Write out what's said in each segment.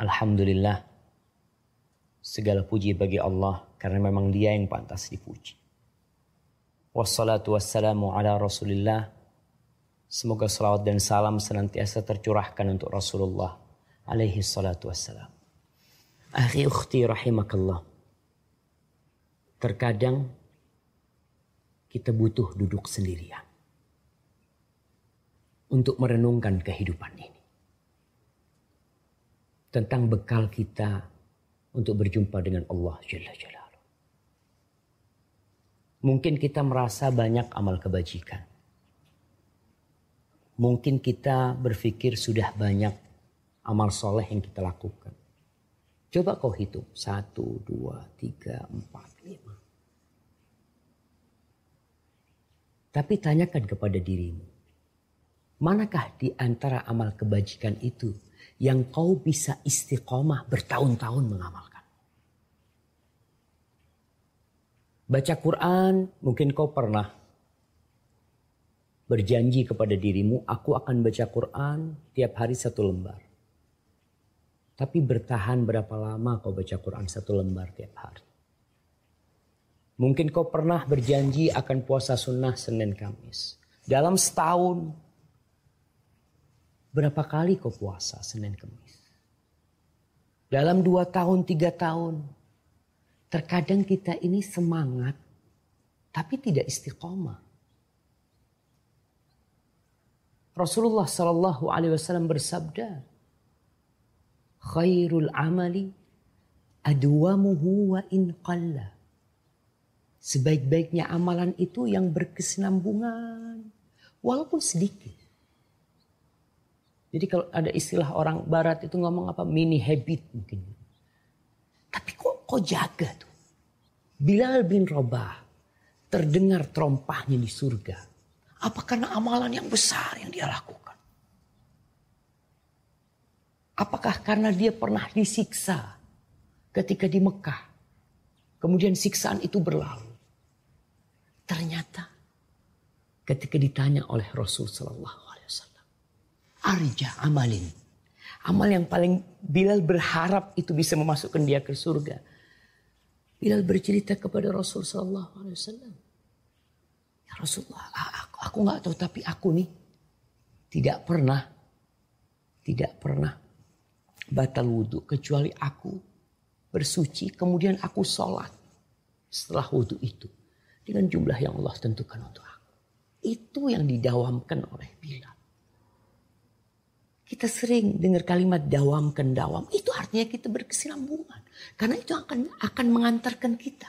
Alhamdulillah. Segala puji bagi Allah karena memang dia yang pantas dipuji. Wassalatu wassalamu ala rasulillah. Semoga salawat dan salam senantiasa tercurahkan untuk Rasulullah alaihi salatu wassalam. Akhi ukhti rahimakallah. Terkadang kita butuh duduk sendirian untuk merenungkan kehidupan ini. Tentang bekal kita untuk berjumpa dengan Allah Jalla Jalla. Mungkin kita merasa banyak amal kebajikan. Mungkin kita berpikir sudah banyak amal soleh yang kita lakukan. Coba kau hitung. Satu, dua, tiga, empat, lima. Tapi tanyakan kepada dirimu. Manakah di antara amal kebajikan itu yang kau bisa istiqomah bertahun-tahun mengamalkan? Baca Quran, mungkin kau pernah berjanji kepada dirimu, aku akan baca Quran tiap hari satu lembar. Tapi bertahan berapa lama kau baca Quran satu lembar tiap hari? Mungkin kau pernah berjanji akan puasa sunnah Senin Kamis. Dalam setahun, berapa kali kau puasa Senin Kamis? Dalam dua tahun, tiga tahun, Terkadang kita ini semangat tapi tidak istiqomah. Rasulullah Shallallahu Alaihi Wasallam bersabda, "Khairul amali adwamuhu wa in qalla." Sebaik-baiknya amalan itu yang berkesinambungan walaupun sedikit. Jadi kalau ada istilah orang barat itu ngomong apa mini habit mungkin. Tapi kok Kau jaga tuh. Bilal bin Rabah terdengar terompahnya di surga. Apa karena amalan yang besar yang dia lakukan? Apakah karena dia pernah disiksa ketika di Mekah? Kemudian siksaan itu berlalu. Ternyata ketika ditanya oleh Rasul Sallallahu Alaihi Wasallam, arja amalin, amal yang paling Bilal berharap itu bisa memasukkan dia ke surga Bilal bercerita kepada Rasul Sallallahu Alaihi Wasallam. Ya Rasulullah, aku, aku nggak tahu tapi aku nih tidak pernah, tidak pernah batal wudhu kecuali aku bersuci kemudian aku sholat setelah wudhu itu dengan jumlah yang Allah tentukan untuk aku. Itu yang didawamkan oleh Bilal. Kita sering dengar kalimat dawam kendawam. Itu artinya kita berkesinambungan. Karena itu akan akan mengantarkan kita.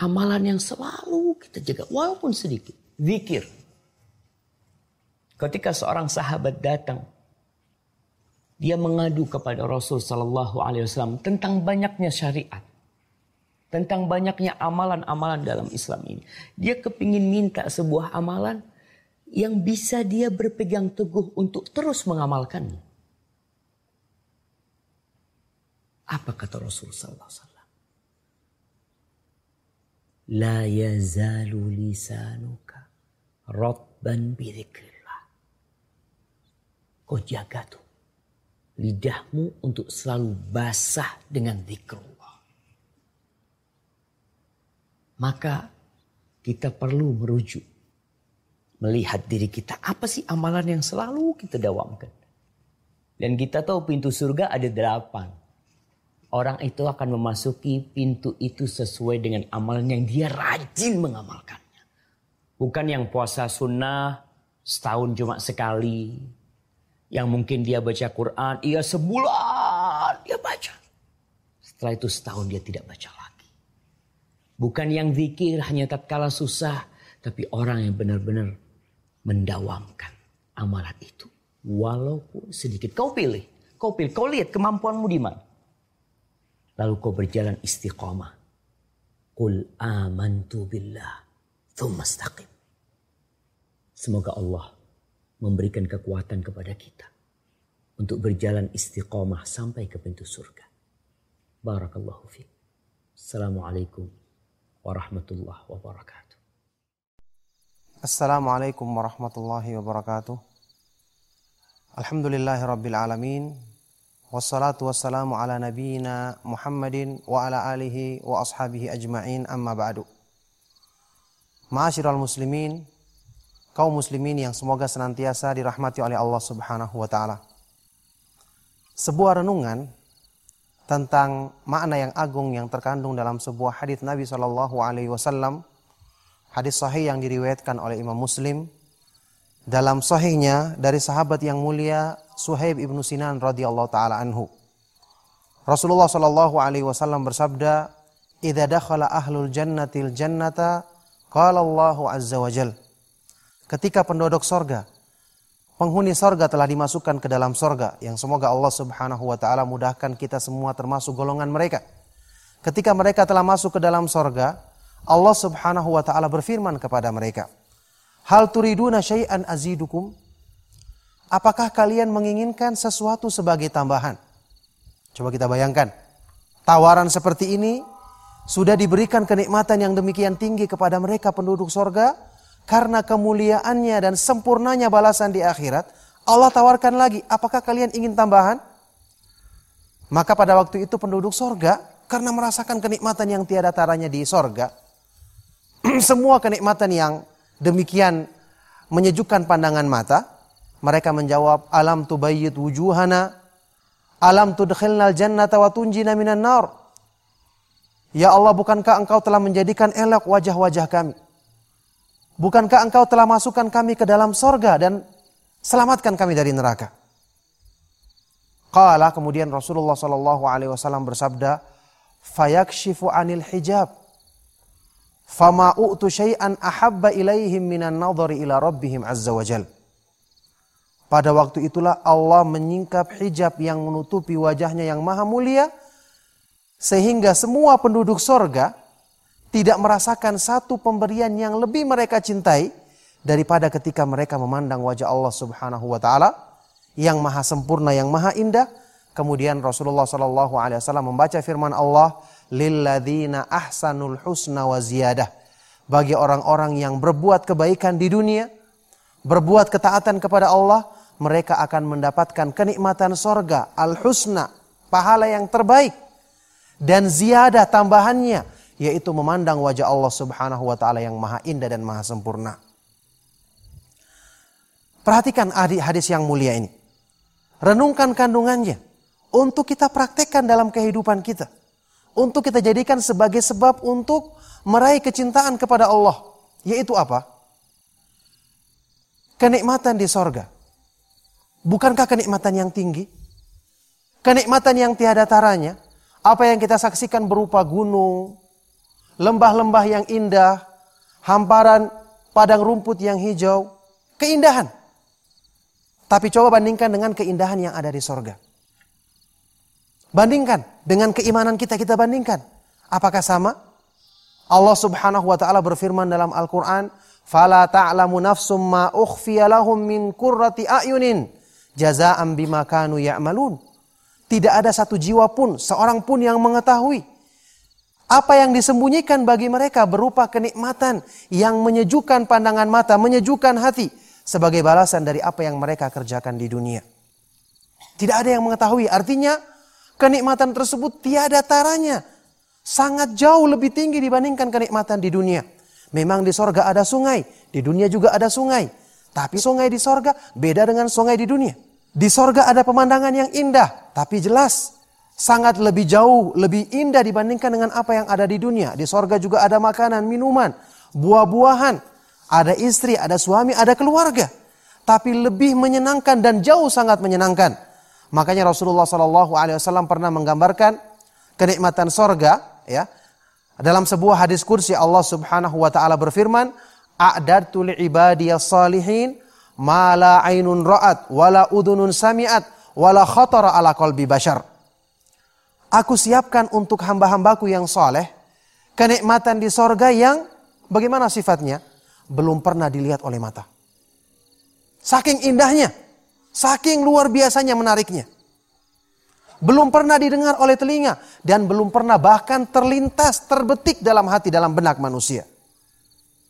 Amalan yang selalu kita jaga walaupun sedikit. Zikir. Ketika seorang sahabat datang. Dia mengadu kepada Rasul Sallallahu Alaihi Wasallam tentang banyaknya syariat. Tentang banyaknya amalan-amalan dalam Islam ini. Dia kepingin minta sebuah amalan yang bisa dia berpegang teguh untuk terus mengamalkannya. Apa kata Rasul sallallahu alaihi wasallam? La yazalu lisanuka rabban bidzikrillah. Kau jaga tuh lidahmu untuk selalu basah dengan zikrullah. Maka kita perlu merujuk melihat diri kita. Apa sih amalan yang selalu kita dawamkan? Dan kita tahu pintu surga ada delapan. Orang itu akan memasuki pintu itu sesuai dengan amalan yang dia rajin mengamalkannya. Bukan yang puasa sunnah setahun cuma sekali. Yang mungkin dia baca Quran, iya sebulan dia baca. Setelah itu setahun dia tidak baca lagi. Bukan yang zikir hanya tatkala susah. Tapi orang yang benar-benar mendawamkan amalan itu. Walaupun sedikit. Kau pilih. Kau pilih. Kau lihat kemampuanmu di mana. Lalu kau berjalan istiqamah. Qul amantu billah. Thumma. Semoga Allah memberikan kekuatan kepada kita. Untuk berjalan istiqamah sampai ke pintu surga. Barakallahu fiqh. Assalamualaikum warahmatullahi wabarakatuh. Assalamualaikum warahmatullahi wabarakatuh. Alhamdulillahi rabbil alamin. Wassalatu wassalamu ala nabiyina Muhammadin wa ala alihi wa ashabihi ajma'in amma ba'du. Ma'asyiral muslimin, kaum muslimin yang semoga senantiasa dirahmati oleh Allah Subhanahu wa taala. Sebuah renungan tentang makna yang agung yang terkandung dalam sebuah hadis Nabi Shallallahu alaihi wasallam, hadis sahih yang diriwayatkan oleh Imam Muslim dalam sahihnya dari sahabat yang mulia Suhaib ibnu Sinan radhiyallahu taala anhu. Rasulullah shallallahu alaihi wasallam bersabda, "Idza dakhala ahlul jannatil jannata, qala Allahu azza wa jal." Ketika penduduk sorga, penghuni sorga telah dimasukkan ke dalam sorga, yang semoga Allah subhanahu wa ta'ala mudahkan kita semua termasuk golongan mereka. Ketika mereka telah masuk ke dalam sorga, Allah subhanahu wa ta'ala berfirman kepada mereka, Hal turiduna syai'an azidukum? Apakah kalian menginginkan sesuatu sebagai tambahan? Coba kita bayangkan. Tawaran seperti ini sudah diberikan kenikmatan yang demikian tinggi kepada mereka penduduk sorga. Karena kemuliaannya dan sempurnanya balasan di akhirat. Allah tawarkan lagi, apakah kalian ingin tambahan? Maka pada waktu itu penduduk sorga, karena merasakan kenikmatan yang tiada taranya di sorga, semua kenikmatan yang demikian menyejukkan pandangan mata, mereka menjawab, Alam tubayyid wujuhana, alam tudkhilnal jannata wa tunjina minan nar. Ya Allah, bukankah engkau telah menjadikan elok wajah-wajah kami? Bukankah engkau telah masukkan kami ke dalam sorga dan selamatkan kami dari neraka? Qala kemudian Rasulullah Shallallahu Alaihi Wasallam bersabda, fayakshifu anil hijab Fama u'tu syai'an ahabba ilaihim minan nadhari ila rabbihim azza wa. Pada waktu itulah Allah menyingkap hijab yang menutupi wajahnya yang maha mulia. Sehingga semua penduduk sorga tidak merasakan satu pemberian yang lebih mereka cintai daripada ketika mereka memandang wajah Allah Subhanahu wa taala yang maha sempurna, yang maha indah. Kemudian Rasulullah Shallallahu alaihi wasallam membaca firman Allah, lilladzina ahsanul husna wa ziyadah. Bagi orang-orang yang berbuat kebaikan di dunia, berbuat ketaatan kepada Allah, mereka akan mendapatkan kenikmatan sorga, al-husna, pahala yang terbaik. Dan ziyadah tambahannya, yaitu memandang wajah Allah subhanahu wa ta'ala yang maha indah dan maha sempurna. Perhatikan hadis yang mulia ini. Renungkan kandungannya. Untuk kita praktekkan dalam kehidupan kita untuk kita jadikan sebagai sebab untuk meraih kecintaan kepada Allah. Yaitu apa? Kenikmatan di sorga. Bukankah kenikmatan yang tinggi? Kenikmatan yang tiada taranya. Apa yang kita saksikan berupa gunung, lembah-lembah yang indah, hamparan padang rumput yang hijau, keindahan. Tapi coba bandingkan dengan keindahan yang ada di sorga. Bandingkan dengan keimanan kita kita bandingkan. Apakah sama? Allah Subhanahu wa taala berfirman dalam Al-Qur'an, "Fala ta'lamu nafsum ma lahum min qurrati a'yunin jazaa'an bima kanu ya'malun." Tidak ada satu jiwa pun, seorang pun yang mengetahui apa yang disembunyikan bagi mereka berupa kenikmatan yang menyejukkan pandangan mata, menyejukkan hati sebagai balasan dari apa yang mereka kerjakan di dunia. Tidak ada yang mengetahui. Artinya Kenikmatan tersebut tiada taranya. Sangat jauh lebih tinggi dibandingkan kenikmatan di dunia. Memang di sorga ada sungai, di dunia juga ada sungai. Tapi sungai di sorga beda dengan sungai di dunia. Di sorga ada pemandangan yang indah, tapi jelas sangat lebih jauh, lebih indah dibandingkan dengan apa yang ada di dunia. Di sorga juga ada makanan, minuman, buah-buahan, ada istri, ada suami, ada keluarga. Tapi lebih menyenangkan dan jauh sangat menyenangkan Makanya Rasulullah Shallallahu Alaihi Wasallam pernah menggambarkan kenikmatan sorga, ya. Dalam sebuah hadis kursi Allah Subhanahu Wa Taala berfirman, "A'dadtu li'ibadiyas salihin ma la ainun ra'at wala udunun sami'at wala khatara ala qalbi bashar." Aku siapkan untuk hamba-hambaku yang soleh kenikmatan di sorga yang bagaimana sifatnya belum pernah dilihat oleh mata. Saking indahnya, Saking luar biasanya menariknya. Belum pernah didengar oleh telinga dan belum pernah bahkan terlintas, terbetik dalam hati, dalam benak manusia.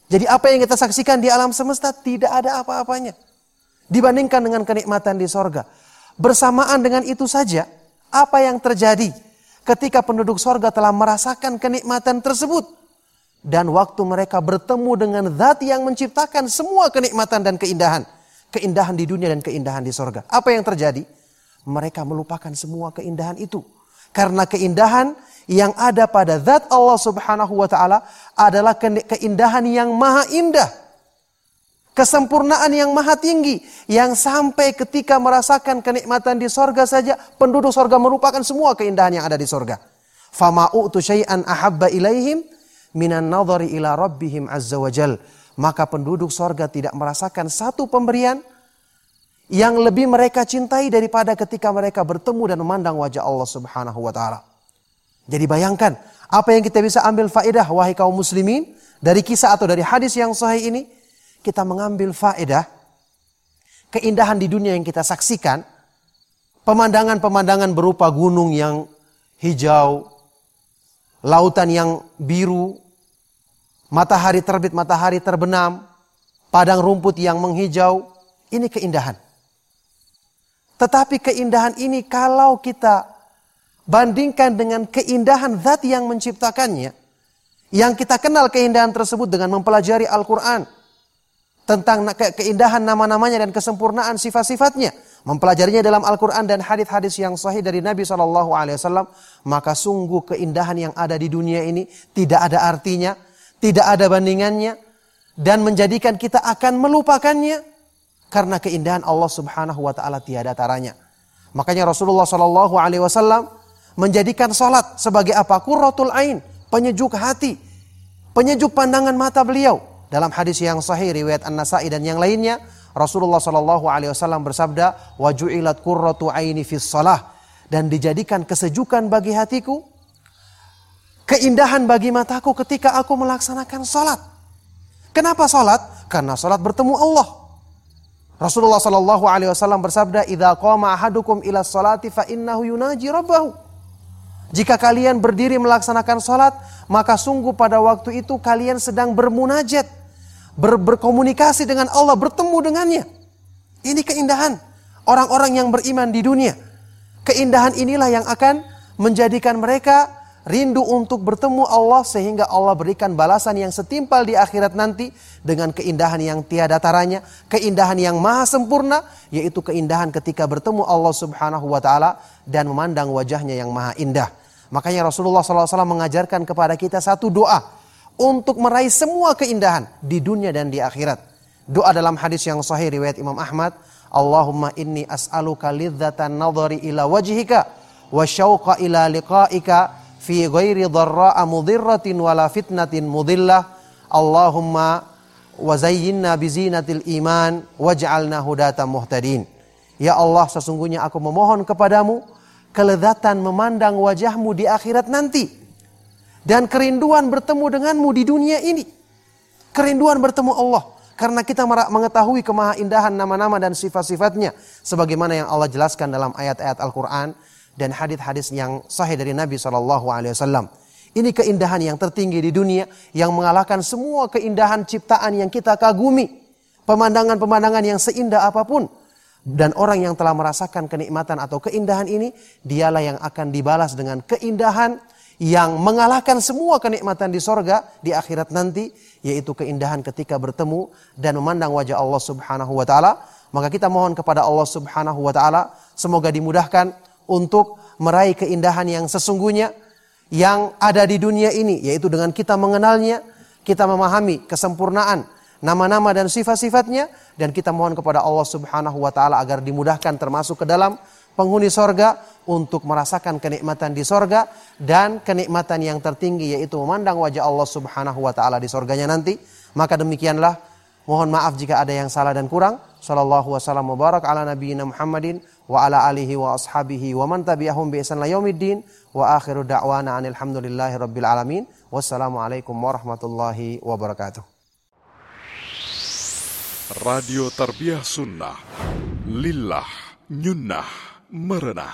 Jadi apa yang kita saksikan di alam semesta tidak ada apa-apanya. Dibandingkan dengan kenikmatan di sorga. Bersamaan dengan itu saja, Apa yang terjadi ketika penduduk sorga telah merasakan kenikmatan tersebut? Dan waktu mereka bertemu dengan zat yang menciptakan semua kenikmatan dan keindahan. Keindahan di dunia dan keindahan di sorga. Apa yang terjadi? Mereka melupakan semua keindahan itu. Karena keindahan yang ada pada zat Allah subhanahu wa ta'ala adalah keindahan yang maha indah. Kesempurnaan yang maha tinggi. Yang sampai ketika merasakan kenikmatan di sorga saja, penduduk sorga merupakan semua keindahan yang ada di sorga. Fama'u'tu syai'an ahabba ilaihim minan nadhari ila rabbihim azza wajal. Maka penduduk sorga tidak merasakan satu pemberian yang lebih mereka cintai daripada ketika mereka bertemu dan memandang wajah Allah subhanahu wa ta'ala. Jadi bayangkan, apa yang kita bisa ambil faedah wahai kaum muslimin dari kisah atau dari hadis yang sahih ini, kita mengambil faedah keindahan di dunia yang kita saksikan, pemandangan-pemandangan berupa gunung yang hijau, lautan yang biru, matahari terbit, matahari terbenam, padang rumput yang menghijau, ini keindahan. Tetapi keindahan ini kalau kita bandingkan dengan keindahan zat yang menciptakannya, yang kita kenal keindahan tersebut dengan mempelajari Al-Quran, tentang keindahan nama-namanya dan kesempurnaan sifat-sifatnya, mempelajarinya dalam Al-Quran dan hadis-hadis yang sahih dari Nabi SAW, maka sungguh keindahan yang ada di dunia ini tidak ada artinya tidak ada bandingannya dan menjadikan kita akan melupakannya karena keindahan Allah Subhanahu wa taala tiada taranya. Makanya Rasulullah Shallallahu alaihi wasallam menjadikan salat sebagai apa? Qurratul ain, penyejuk hati, penyejuk pandangan mata beliau. Dalam hadis yang sahih riwayat An-Nasa'i dan yang lainnya, Rasulullah Shallallahu alaihi wasallam bersabda, "Wa ju'ilat qurratu aini fis salah." Dan dijadikan kesejukan bagi hatiku keindahan bagi mataku ketika aku melaksanakan sholat. Kenapa sholat? Karena sholat bertemu Allah. Rasulullah Shallallahu Alaihi Wasallam bersabda, "Idza qama ahadukum ila sholati fa innahu yunaji rabbahu." Jika kalian berdiri melaksanakan sholat, maka sungguh pada waktu itu kalian sedang bermunajat, ber berkomunikasi dengan Allah, bertemu dengannya. Ini keindahan orang-orang yang beriman di dunia. Keindahan inilah yang akan menjadikan mereka rindu untuk bertemu Allah sehingga Allah berikan balasan yang setimpal di akhirat nanti dengan keindahan yang tiada taranya, keindahan yang maha sempurna yaitu keindahan ketika bertemu Allah Subhanahu wa taala dan memandang wajahnya yang maha indah. Makanya Rasulullah SAW mengajarkan kepada kita satu doa untuk meraih semua keindahan di dunia dan di akhirat. Doa dalam hadis yang sahih riwayat Imam Ahmad, Allahumma inni as'aluka lidzatan nadhari ila wajhika wa syauqa ila liqa'ika fi ghairi dharra'a mudhirratin wala fitnatin mudillah. Allahumma wa zayyinna bizinatil iman waj'alna hudatan muhtadin. Ya Allah sesungguhnya aku memohon kepadamu kelezatan memandang wajahmu di akhirat nanti. Dan kerinduan bertemu denganmu di dunia ini. Kerinduan bertemu Allah. Karena kita mengetahui kemahaindahan nama-nama dan sifat-sifatnya. Sebagaimana yang Allah jelaskan dalam ayat-ayat Al-Qur'an dan hadis-hadis yang sahih dari Nabi Shallallahu Alaihi Wasallam. Ini keindahan yang tertinggi di dunia yang mengalahkan semua keindahan ciptaan yang kita kagumi. Pemandangan-pemandangan yang seindah apa pun. Dan orang yang telah merasakan kenikmatan atau keindahan ini, dialah yang akan dibalas dengan keindahan yang mengalahkan semua kenikmatan di sorga di akhirat nanti, yaitu keindahan ketika bertemu dan memandang wajah Allah Subhanahu wa Ta'ala. Maka kita mohon kepada Allah Subhanahu wa Ta'ala, semoga dimudahkan untuk meraih keindahan yang sesungguhnya yang ada di dunia ini yaitu dengan kita mengenalnya kita memahami kesempurnaan nama-nama dan sifat-sifatnya dan kita mohon kepada Allah Subhanahu wa taala agar dimudahkan termasuk ke dalam penghuni sorga untuk merasakan kenikmatan di sorga dan kenikmatan yang tertinggi yaitu memandang wajah Allah Subhanahu wa taala di sorganya nanti. Maka demikianlah mohon maaf jika ada yang salah dan kurang. Sallallahu wasallam mubarak ala nabiyina Muhammadin وعلى آله وأصحابه ومن تبعهم بإحسان يوم الدين. وآخر دعوانا أن الحمد لله رب العالمين. والسلام عليكم ورحمة الله وبركاته. راديو تربية سنة. لله ننه مرنه.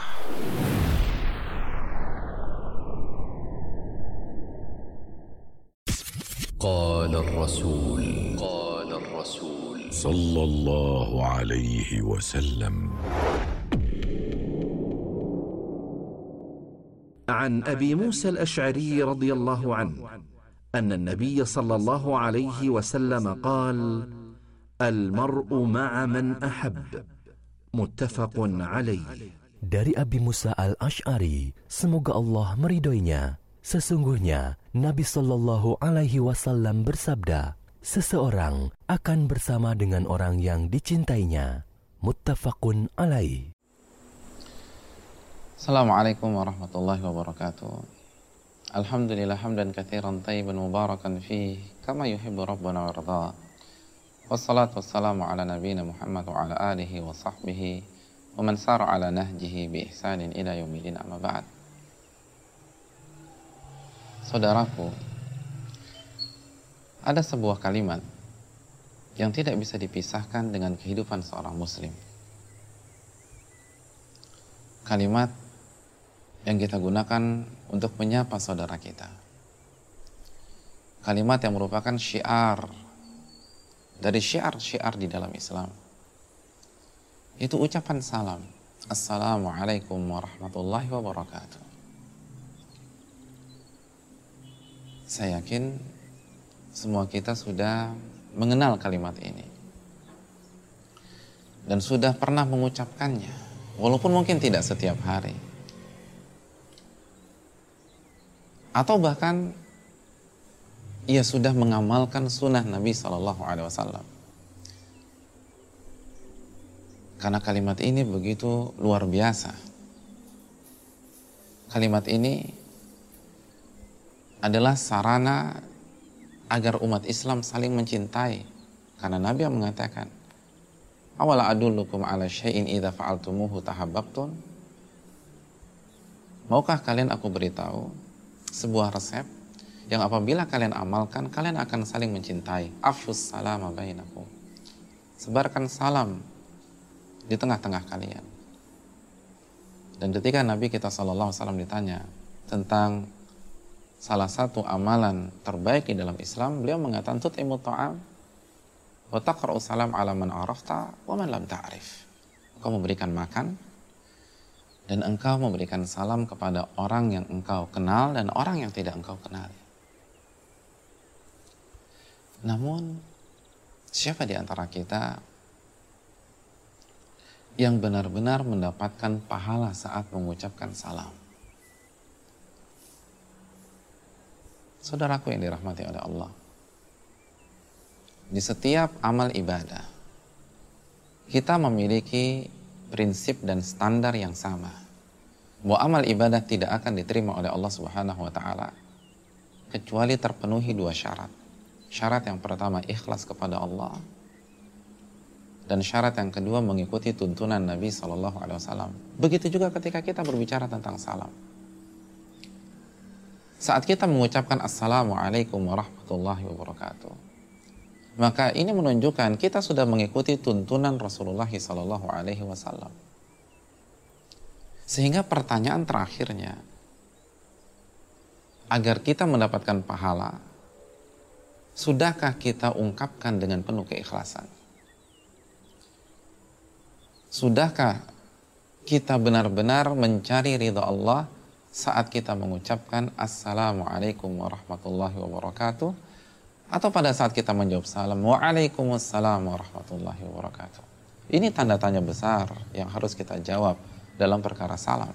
قال الرسول. قال الرسول. صلى الله عليه وسلم. عن ابي موسى الاشعري رضي الله عنه ان النبي صلى الله عليه وسلم قال المرء مع من احب متفق عليه Dari Abi Musa al-Ash'ari, semoga Allah meridhoinya. Sesungguhnya Nabi Shallallahu Alaihi Wasallam bersabda, seseorang akan bersama dengan orang yang dicintainya. Muttafaqun alaih. Assalamualaikum warahmatullahi wabarakatuh. Alhamdulillah hamdan katsiran tayyiban mubarakan fih kama yuhibbu rabbuna warda. Wassalatu wassalamu ala nabiyyina Muhammad wa ala alihi wa sahbihi wa man sara ala nahjihi bi ihsanin ila yaumil amma ba'd. Saudaraku, ada sebuah kalimat yang tidak bisa dipisahkan dengan kehidupan seorang muslim. Kalimat yang kita gunakan untuk menyapa saudara kita. Kalimat yang merupakan syiar dari syiar-syiar di dalam Islam itu ucapan salam. Assalamualaikum warahmatullahi wabarakatuh. Saya yakin semua kita sudah mengenal kalimat ini. Dan sudah pernah mengucapkannya. Walaupun mungkin tidak setiap hari. Atau bahkan ia sudah mengamalkan sunnah Nabi Shallallahu Alaihi Wasallam. Karena kalimat ini begitu luar biasa. Kalimat ini adalah sarana agar umat Islam saling mencintai. Karena Nabi yang mengatakan, Awala adullukum ala syai'in idha fa'altumuhu tahabbabtun. Maukah kalian aku beritahu sebuah resep yang apabila kalian amalkan, kalian akan saling mencintai. Afshus salama bainakum. Sebarkan salam di tengah-tengah kalian. Dan ketika Nabi kita Wasallam ditanya tentang salah satu amalan terbaik di dalam Islam, beliau mengatakan tut ta'am wa taqra'u salam ala man arafta wa man lam ta'rif. Engkau memberikan makan dan engkau memberikan salam kepada orang yang engkau kenal dan orang yang tidak engkau kenal. Namun siapa di antara kita yang benar-benar mendapatkan pahala saat mengucapkan salam. Saudaraku yang dirahmati oleh Allah. Di setiap amal ibadah, kita memiliki prinsip dan standar yang sama. Bahwa amal ibadah tidak akan diterima oleh Allah Subhanahu wa taala kecuali terpenuhi dua syarat. Syarat yang pertama ikhlas kepada Allah dan syarat yang kedua mengikuti tuntunan Nabi Shallallahu Alaihi Wasallam. Begitu juga ketika kita berbicara tentang salam. Saat kita mengucapkan Assalamualaikum warahmatullahi wabarakatuh, maka ini menunjukkan kita sudah mengikuti tuntunan Rasulullah Shallallahu Alaihi Wasallam. Sehingga pertanyaan terakhirnya, agar kita mendapatkan pahala, sudahkah kita ungkapkan dengan penuh keikhlasan? Sudahkah kita benar-benar mencari ridha Allah saat kita mengucapkan Assalamualaikum warahmatullahi wabarakatuh atau pada saat kita menjawab salam Waalaikumsalam warahmatullahi wabarakatuh. Ini tanda tanya besar yang harus kita jawab dalam perkara salam.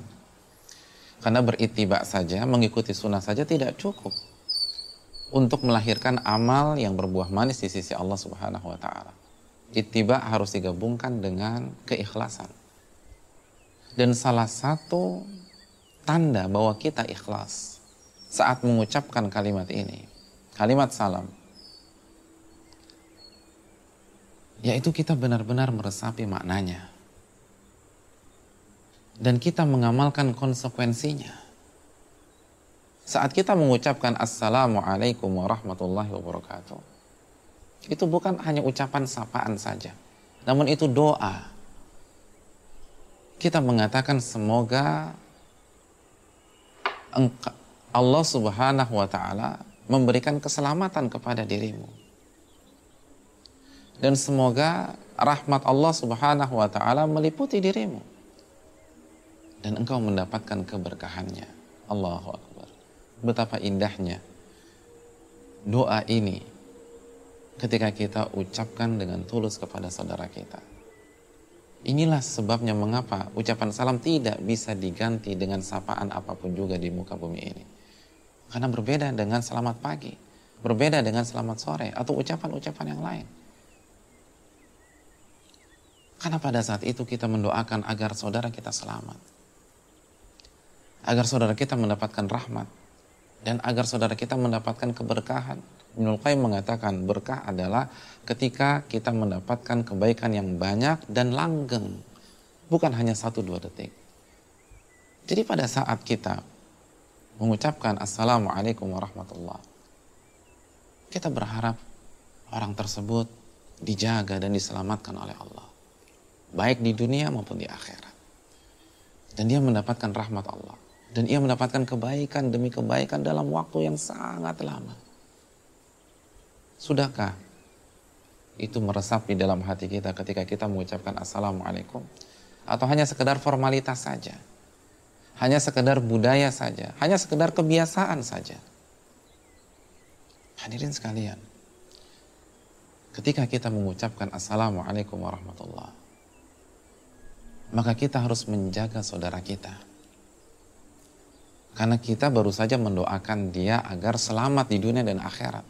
Karena beritibak saja, mengikuti sunnah saja tidak cukup untuk melahirkan amal yang berbuah manis di sisi Allah Subhanahu wa taala. Ittiba harus digabungkan dengan keikhlasan. Dan salah satu tanda bahwa kita ikhlas saat mengucapkan kalimat ini, kalimat salam, yaitu kita benar-benar meresapi maknanya. Dan kita mengamalkan konsekuensinya. Saat kita mengucapkan Assalamualaikum warahmatullahi wabarakatuh itu bukan hanya ucapan sapaan saja, namun itu doa. Kita mengatakan semoga Allah Subhanahu wa taala memberikan keselamatan kepada dirimu. Dan semoga rahmat Allah Subhanahu wa taala meliputi dirimu. Dan engkau mendapatkan keberkahannya. Allahu Akbar. Betapa indahnya doa ini ketika kita ucapkan dengan tulus kepada saudara kita. Inilah sebabnya mengapa ucapan salam tidak bisa diganti dengan sapaan apa pun juga di muka bumi ini. Karena berbeda dengan selamat pagi, berbeda dengan selamat sore, atau ucapan-ucapan yang lain. Karena pada saat itu kita mendoakan agar saudara kita selamat. Agar saudara kita mendapatkan rahmat. Dan agar saudara kita mendapatkan keberkahan. Ibnul Qayyim mengatakan berkah adalah ketika kita mendapatkan kebaikan yang banyak dan langgeng. Bukan hanya satu dua detik. Jadi pada saat kita mengucapkan Assalamualaikum warahmatullah. Kita berharap orang tersebut dijaga dan diselamatkan oleh Allah baik di dunia maupun di akhirat. Dan dia mendapatkan rahmat Allah. Dan ia mendapatkan kebaikan demi kebaikan dalam waktu yang sangat lama. Sudahkah itu meresap di dalam hati kita ketika kita mengucapkan Assalamualaikum? Atau hanya sekedar formalitas saja? Hanya sekedar budaya saja? Hanya sekedar kebiasaan saja? Hadirin sekalian, ketika kita mengucapkan Assalamualaikum warahmatullahi maka kita harus menjaga saudara kita. Karena kita baru saja mendoakan dia agar selamat di dunia dan akhirat.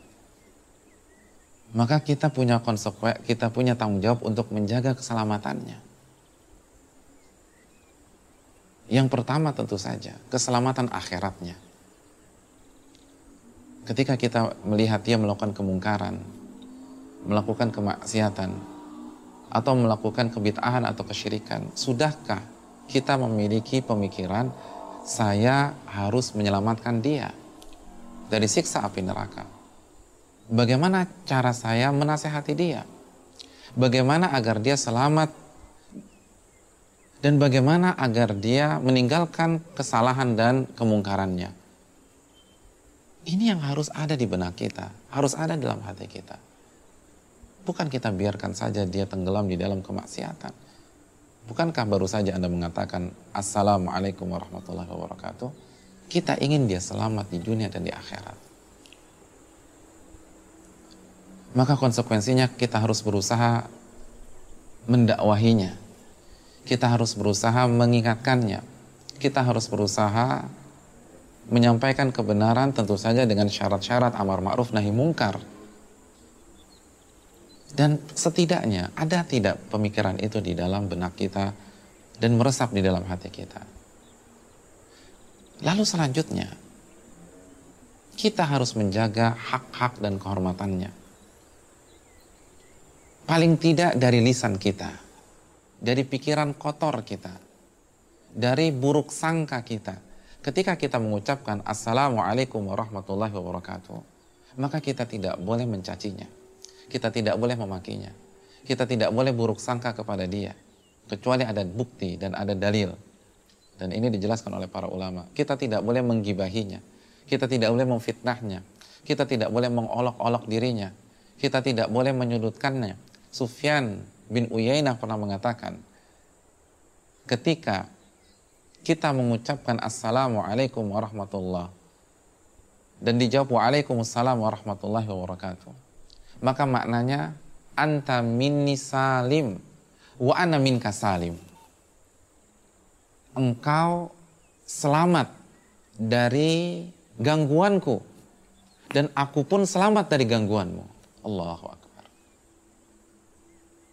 Maka kita punya konsekuensi, kita punya tanggung jawab untuk menjaga keselamatannya. Yang pertama tentu saja, keselamatan akhiratnya. Ketika kita melihat dia melakukan kemungkaran, melakukan kemaksiatan, atau melakukan kebitahan atau kesyirikan, sudahkah kita memiliki pemikiran saya harus menyelamatkan dia dari siksa api neraka? Bagaimana cara saya menasehati dia? Bagaimana agar dia selamat dan bagaimana agar dia meninggalkan kesalahan dan kemungkarannya? Ini yang harus ada di benak kita, harus ada dalam hati kita. Bukan kita biarkan saja dia tenggelam di dalam kemaksiatan. Bukankah baru saja Anda mengatakan Assalamualaikum warahmatullahi wabarakatuh? Kita ingin dia selamat di dunia dan di akhirat. Maka konsekuensinya kita harus berusaha mendakwahinya. Kita harus berusaha mengingatkannya. Kita harus berusaha menyampaikan kebenaran tentu saja dengan syarat-syarat amar ma'ruf nahi mungkar dan setidaknya ada tidak pemikiran itu di dalam benak kita dan meresap di dalam hati kita. Lalu selanjutnya, kita harus menjaga hak-hak dan kehormatannya. Paling tidak dari lisan kita, dari pikiran kotor kita, dari buruk sangka kita. Ketika kita mengucapkan Assalamualaikum warahmatullahi wabarakatuh, maka kita tidak boleh mencacinya kita tidak boleh memakinya. Kita tidak boleh buruk sangka kepada dia. Kecuali ada bukti dan ada dalil. Dan ini dijelaskan oleh para ulama. Kita tidak boleh menggibahinya. Kita tidak boleh memfitnahnya. Kita tidak boleh mengolok-olok dirinya. Kita tidak boleh menyudutkannya. Sufyan bin Uyainah pernah mengatakan, ketika kita mengucapkan Assalamualaikum warahmatullah dan dijawab Waalaikumsalam warahmatullahi wabarakatuh maka maknanya anta minni salim wa ana minka salim. Engkau selamat dari gangguanku dan aku pun selamat dari gangguanmu. Allahu akbar.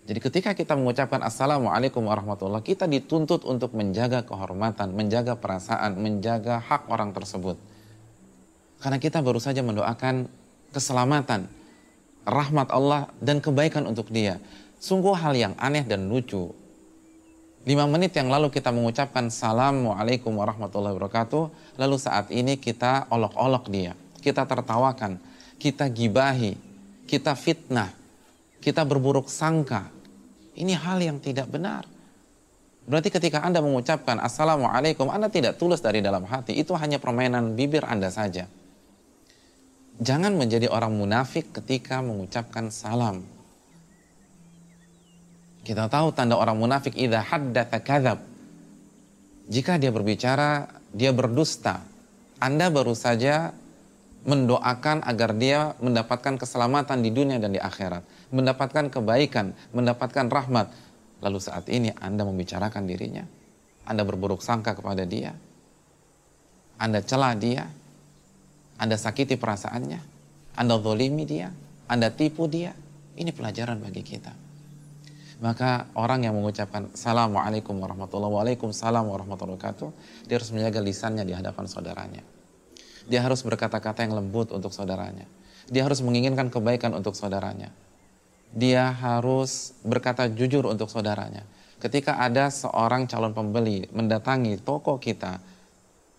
Jadi ketika kita mengucapkan assalamualaikum warahmatullah, kita dituntut untuk menjaga kehormatan, menjaga perasaan, menjaga hak orang tersebut. Karena kita baru saja mendoakan keselamatan, rahmat Allah dan kebaikan untuk dia. Sungguh hal yang aneh dan lucu. Lima menit yang lalu kita mengucapkan Assalamualaikum warahmatullahi wabarakatuh. Lalu saat ini kita olok-olok dia. Kita tertawakan. Kita gibahi. Kita fitnah. Kita berburuk sangka. Ini hal yang tidak benar. Berarti ketika Anda mengucapkan Assalamualaikum, Anda tidak tulus dari dalam hati. Itu hanya permainan bibir Anda saja jangan menjadi orang munafik ketika mengucapkan salam. Kita tahu tanda orang munafik idza haddatsa kadzab. Jika dia berbicara, dia berdusta. Anda baru saja mendoakan agar dia mendapatkan keselamatan di dunia dan di akhirat, mendapatkan kebaikan, mendapatkan rahmat. Lalu saat ini Anda membicarakan dirinya, Anda berburuk sangka kepada dia, Anda celah dia, Anda sakiti perasaannya, Anda zolimi dia, Anda tipu dia. Ini pelajaran bagi kita. Maka orang yang mengucapkan Assalamualaikum warahmatullahi wabarakatuh, warahmatullahi wabarakatuh, dia harus menjaga lisannya di hadapan saudaranya dia harus berkata-kata yang lembut untuk saudaranya. Dia harus menginginkan kebaikan untuk saudaranya. Dia harus berkata jujur untuk saudaranya. Ketika ada seorang calon pembeli mendatangi toko kita,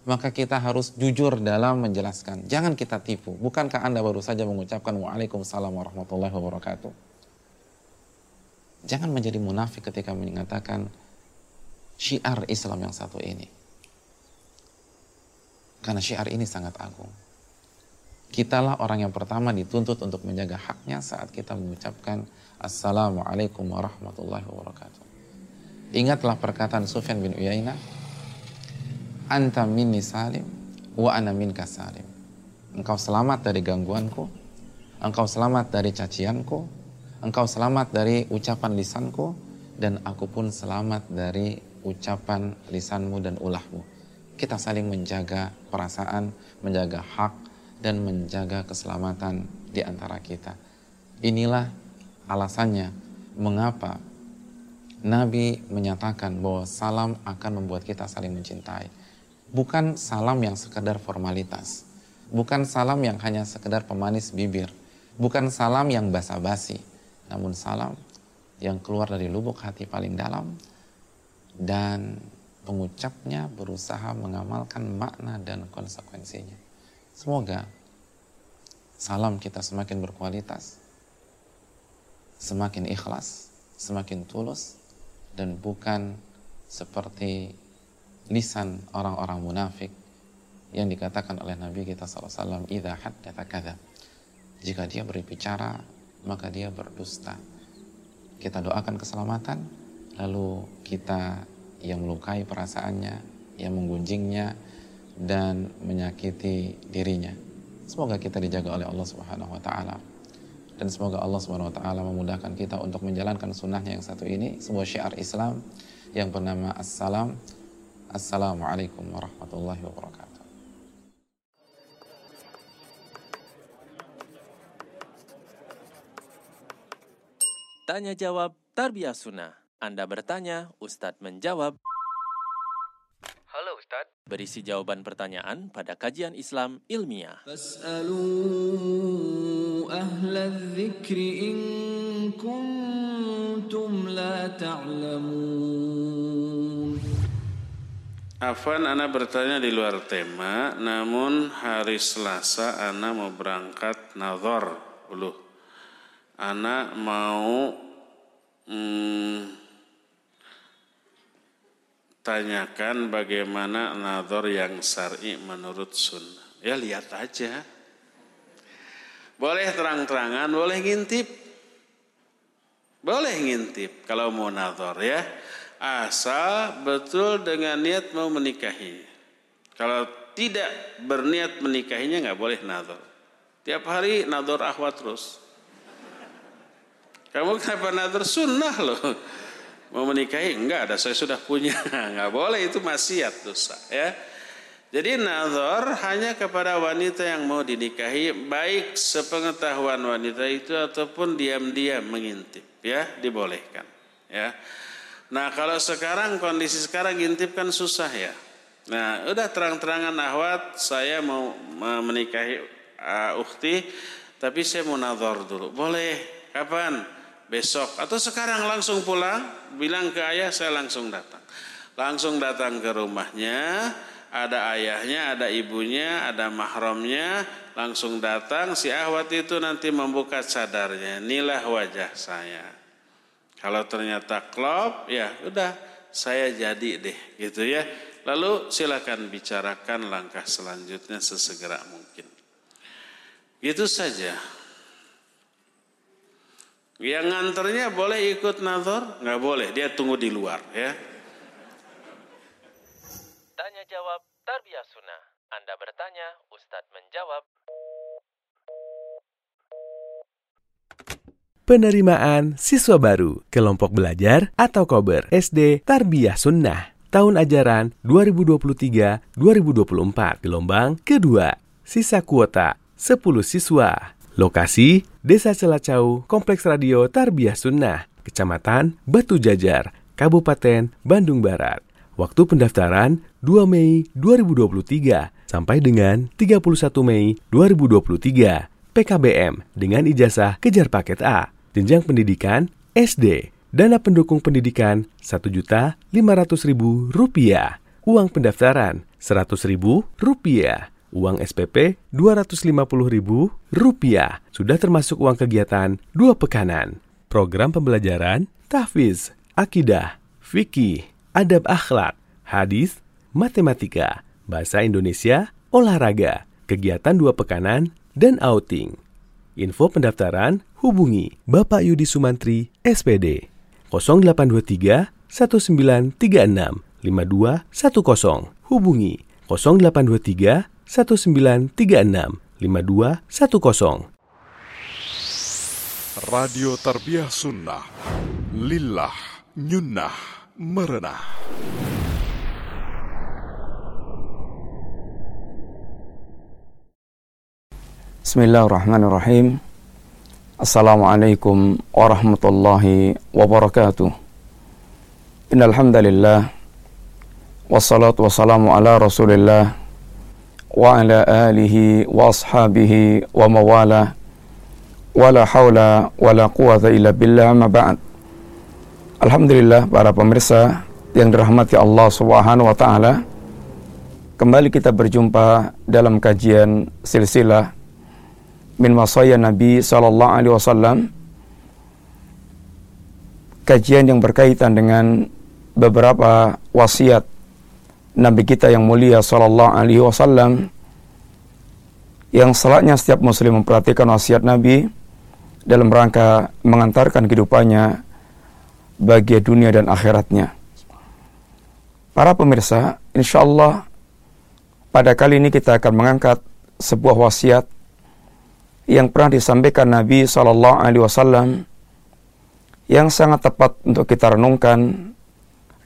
maka kita harus jujur dalam menjelaskan. Jangan kita tipu. Bukankah Anda baru saja mengucapkan Waalaikumsalam warahmatullahi wabarakatuh? Jangan menjadi munafik ketika mengatakan syiar Islam yang satu ini. Karena syiar ini sangat agung. Kitalah orang yang pertama dituntut untuk menjaga haknya saat kita mengucapkan Assalamualaikum warahmatullahi wabarakatuh. Ingatlah perkataan Sufyan bin Uyainah, Anta minni salim, wa ana minka salim. Engkau selamat dari gangguanku, engkau selamat dari cacianku, engkau selamat dari ucapan lisanku, dan aku pun selamat dari ucapan lisanmu dan ulahmu kita saling menjaga perasaan, menjaga hak, dan menjaga keselamatan di antara kita. Inilah alasannya mengapa Nabi menyatakan bahwa salam akan membuat kita saling mencintai. Bukan salam yang sekedar formalitas. Bukan salam yang hanya sekedar pemanis bibir. Bukan salam yang basa-basi. Namun salam yang keluar dari lubuk hati paling dalam dan pengucapnya berusaha mengamalkan makna dan konsekuensinya. Semoga salam kita semakin berkualitas, semakin ikhlas, semakin tulus, dan bukan seperti lisan orang-orang munafik yang dikatakan oleh Nabi kita SAW, Idha haddatha. Jika dia berbicara, maka dia berdusta. Kita doakan keselamatan, lalu kita yang melukai perasaannya, yang menggunjingnya, dan menyakiti dirinya. Semoga kita dijaga oleh Allah Subhanahu wa taala. Dan semoga Allah Subhanahu wa taala memudahkan kita untuk menjalankan sunnahnya yang satu ini, sebuah syiar Islam yang bernama Assalam. Assalamualaikum warahmatullahi wabarakatuh. Tanya jawab Tarbiyah Sunnah. Anda bertanya, Ustadz menjawab. Halo Ustadz. Berisi jawaban pertanyaan pada kajian Islam ilmiah. Afan Ana bertanya di luar tema, namun hari Selasa Ana mau berangkat nazar dulu. Ana mau hmm, tanyakan bagaimana nador yang syar'i menurut sunnah. Ya lihat aja. Boleh terang-terangan, boleh ngintip. Boleh ngintip kalau mau nador ya. Asal betul dengan niat mau menikahi. Kalau tidak berniat menikahinya nggak boleh nador. Tiap hari nador akhwat terus. Kamu kenapa nador sunnah loh. Mau menikahi? Enggak ada, saya sudah punya. Enggak boleh itu maksiat dosa ya. Jadi nazar hanya kepada wanita yang mau dinikahi baik sepengetahuan wanita itu ataupun diam-diam mengintip ya dibolehkan ya. Nah kalau sekarang kondisi sekarang ngintip kan susah ya. Nah udah terang-terangan ahwat saya mau menikahi uh, ukti tapi saya mau nazar dulu. Boleh kapan? besok atau sekarang langsung pulang bilang ke ayah saya langsung datang langsung datang ke rumahnya ada ayahnya ada ibunya ada mahramnya langsung datang si ahwat itu nanti membuka cadarnya inilah wajah saya kalau ternyata klop ya udah saya jadi deh gitu ya lalu silakan bicarakan langkah selanjutnya sesegera mungkin gitu saja yang nganternya boleh ikut nazar? Nggak boleh, dia tunggu di luar ya. Tanya jawab Tarbiyah Sunnah. Anda bertanya, Ustadz menjawab. Penerimaan siswa baru kelompok belajar atau kober SD Tarbiyah Sunnah tahun ajaran 2023-2024 gelombang kedua. Sisa kuota 10 siswa. Lokasi Desa Celacau, Kompleks Radio Tarbiyah Sunnah, Kecamatan Batu Jajar, Kabupaten Bandung Barat. Waktu pendaftaran 2 Mei 2023 sampai dengan 31 Mei 2023. PKBM dengan ijazah kejar paket A jenjang pendidikan SD. Dana pendukung pendidikan Rp1.500.000. Uang pendaftaran Rp100.000. Uang SPP Rp250.000. Sudah termasuk uang kegiatan dua pekanan. Program pembelajaran tahfiz, akidah, fikih, adab akhlak, hadis, matematika, bahasa Indonesia, olahraga, kegiatan dua pekanan, dan outing. Info pendaftaran hubungi Bapak Yudi Sumantri, SPD 0823 1936 5210. Hubungi 0823 1936 5210. Radio Tarbiyah Sunnah Lillah Nyunnah Merenah Bismillahirrahmanirrahim. Assalamualaikum warahmatullahi wabarakatuh. Innal hamdalillah wassalatu wassalamu ala Rasulillah wa ala alihi wa ashabihi wa mawala wala haula wala quwata illa billah ma ba'd. Alhamdulillah para pemirsa yang dirahmati Allah Subhanahu wa taala. Kembali kita berjumpa dalam kajian silsilah min wasaya Nabi sallallahu alaihi wasallam kajian yang berkaitan dengan beberapa wasiat Nabi kita yang mulia sallallahu alaihi wasallam yang selatnya setiap muslim memperhatikan wasiat Nabi dalam rangka mengantarkan kehidupannya bagi dunia dan akhiratnya. Para pemirsa, insya Allah pada kali ini kita akan mengangkat sebuah wasiat yang pernah disampaikan Nabi Shallallahu Alaihi Wasallam yang sangat tepat untuk kita renungkan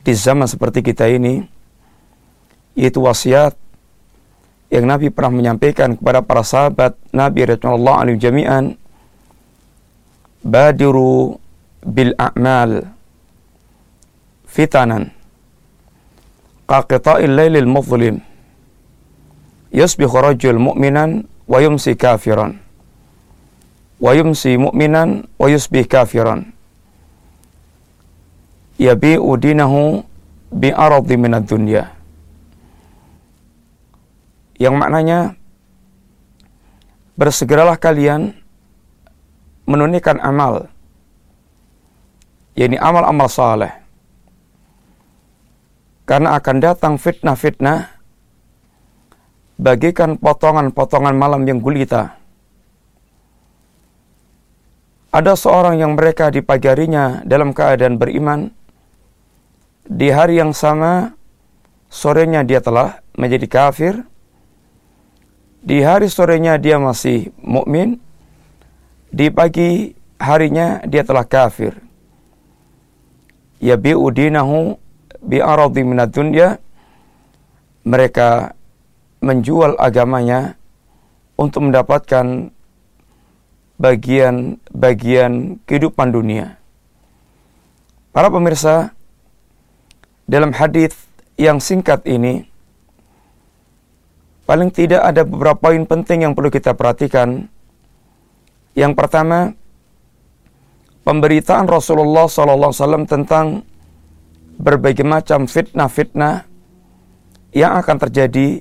di zaman seperti kita ini yaitu wasiat yang Nabi pernah menyampaikan kepada para sahabat Nabi Rasulullah alaihi jami'an badiru bil a'mal fitanan qaqita'il lailil muzlim yusbihu rajul mu'minan wa yumsi kafiran wa yumsi mu'minan wa yusbih kafiran. Yabi'u dinahu bi aradi minad dunya. Yang maknanya bersegeralah kalian menunaikan amal. Yakni amal-amal saleh. Karena akan datang fitnah-fitnah bagikan potongan-potongan malam yang gulita ada seorang yang mereka di pagi harinya dalam keadaan beriman, di hari yang sama sorenya dia telah menjadi kafir, di hari sorenya dia masih mukmin, di pagi harinya dia telah kafir. Ya bi'udinahu bi'aradi minad dunya. Mereka menjual agamanya untuk mendapatkan bagian-bagian kehidupan dunia. Para pemirsa, dalam hadis yang singkat ini, paling tidak ada beberapa poin penting yang perlu kita perhatikan. Yang pertama, pemberitaan Rasulullah SAW tentang berbagai macam fitnah-fitnah yang akan terjadi,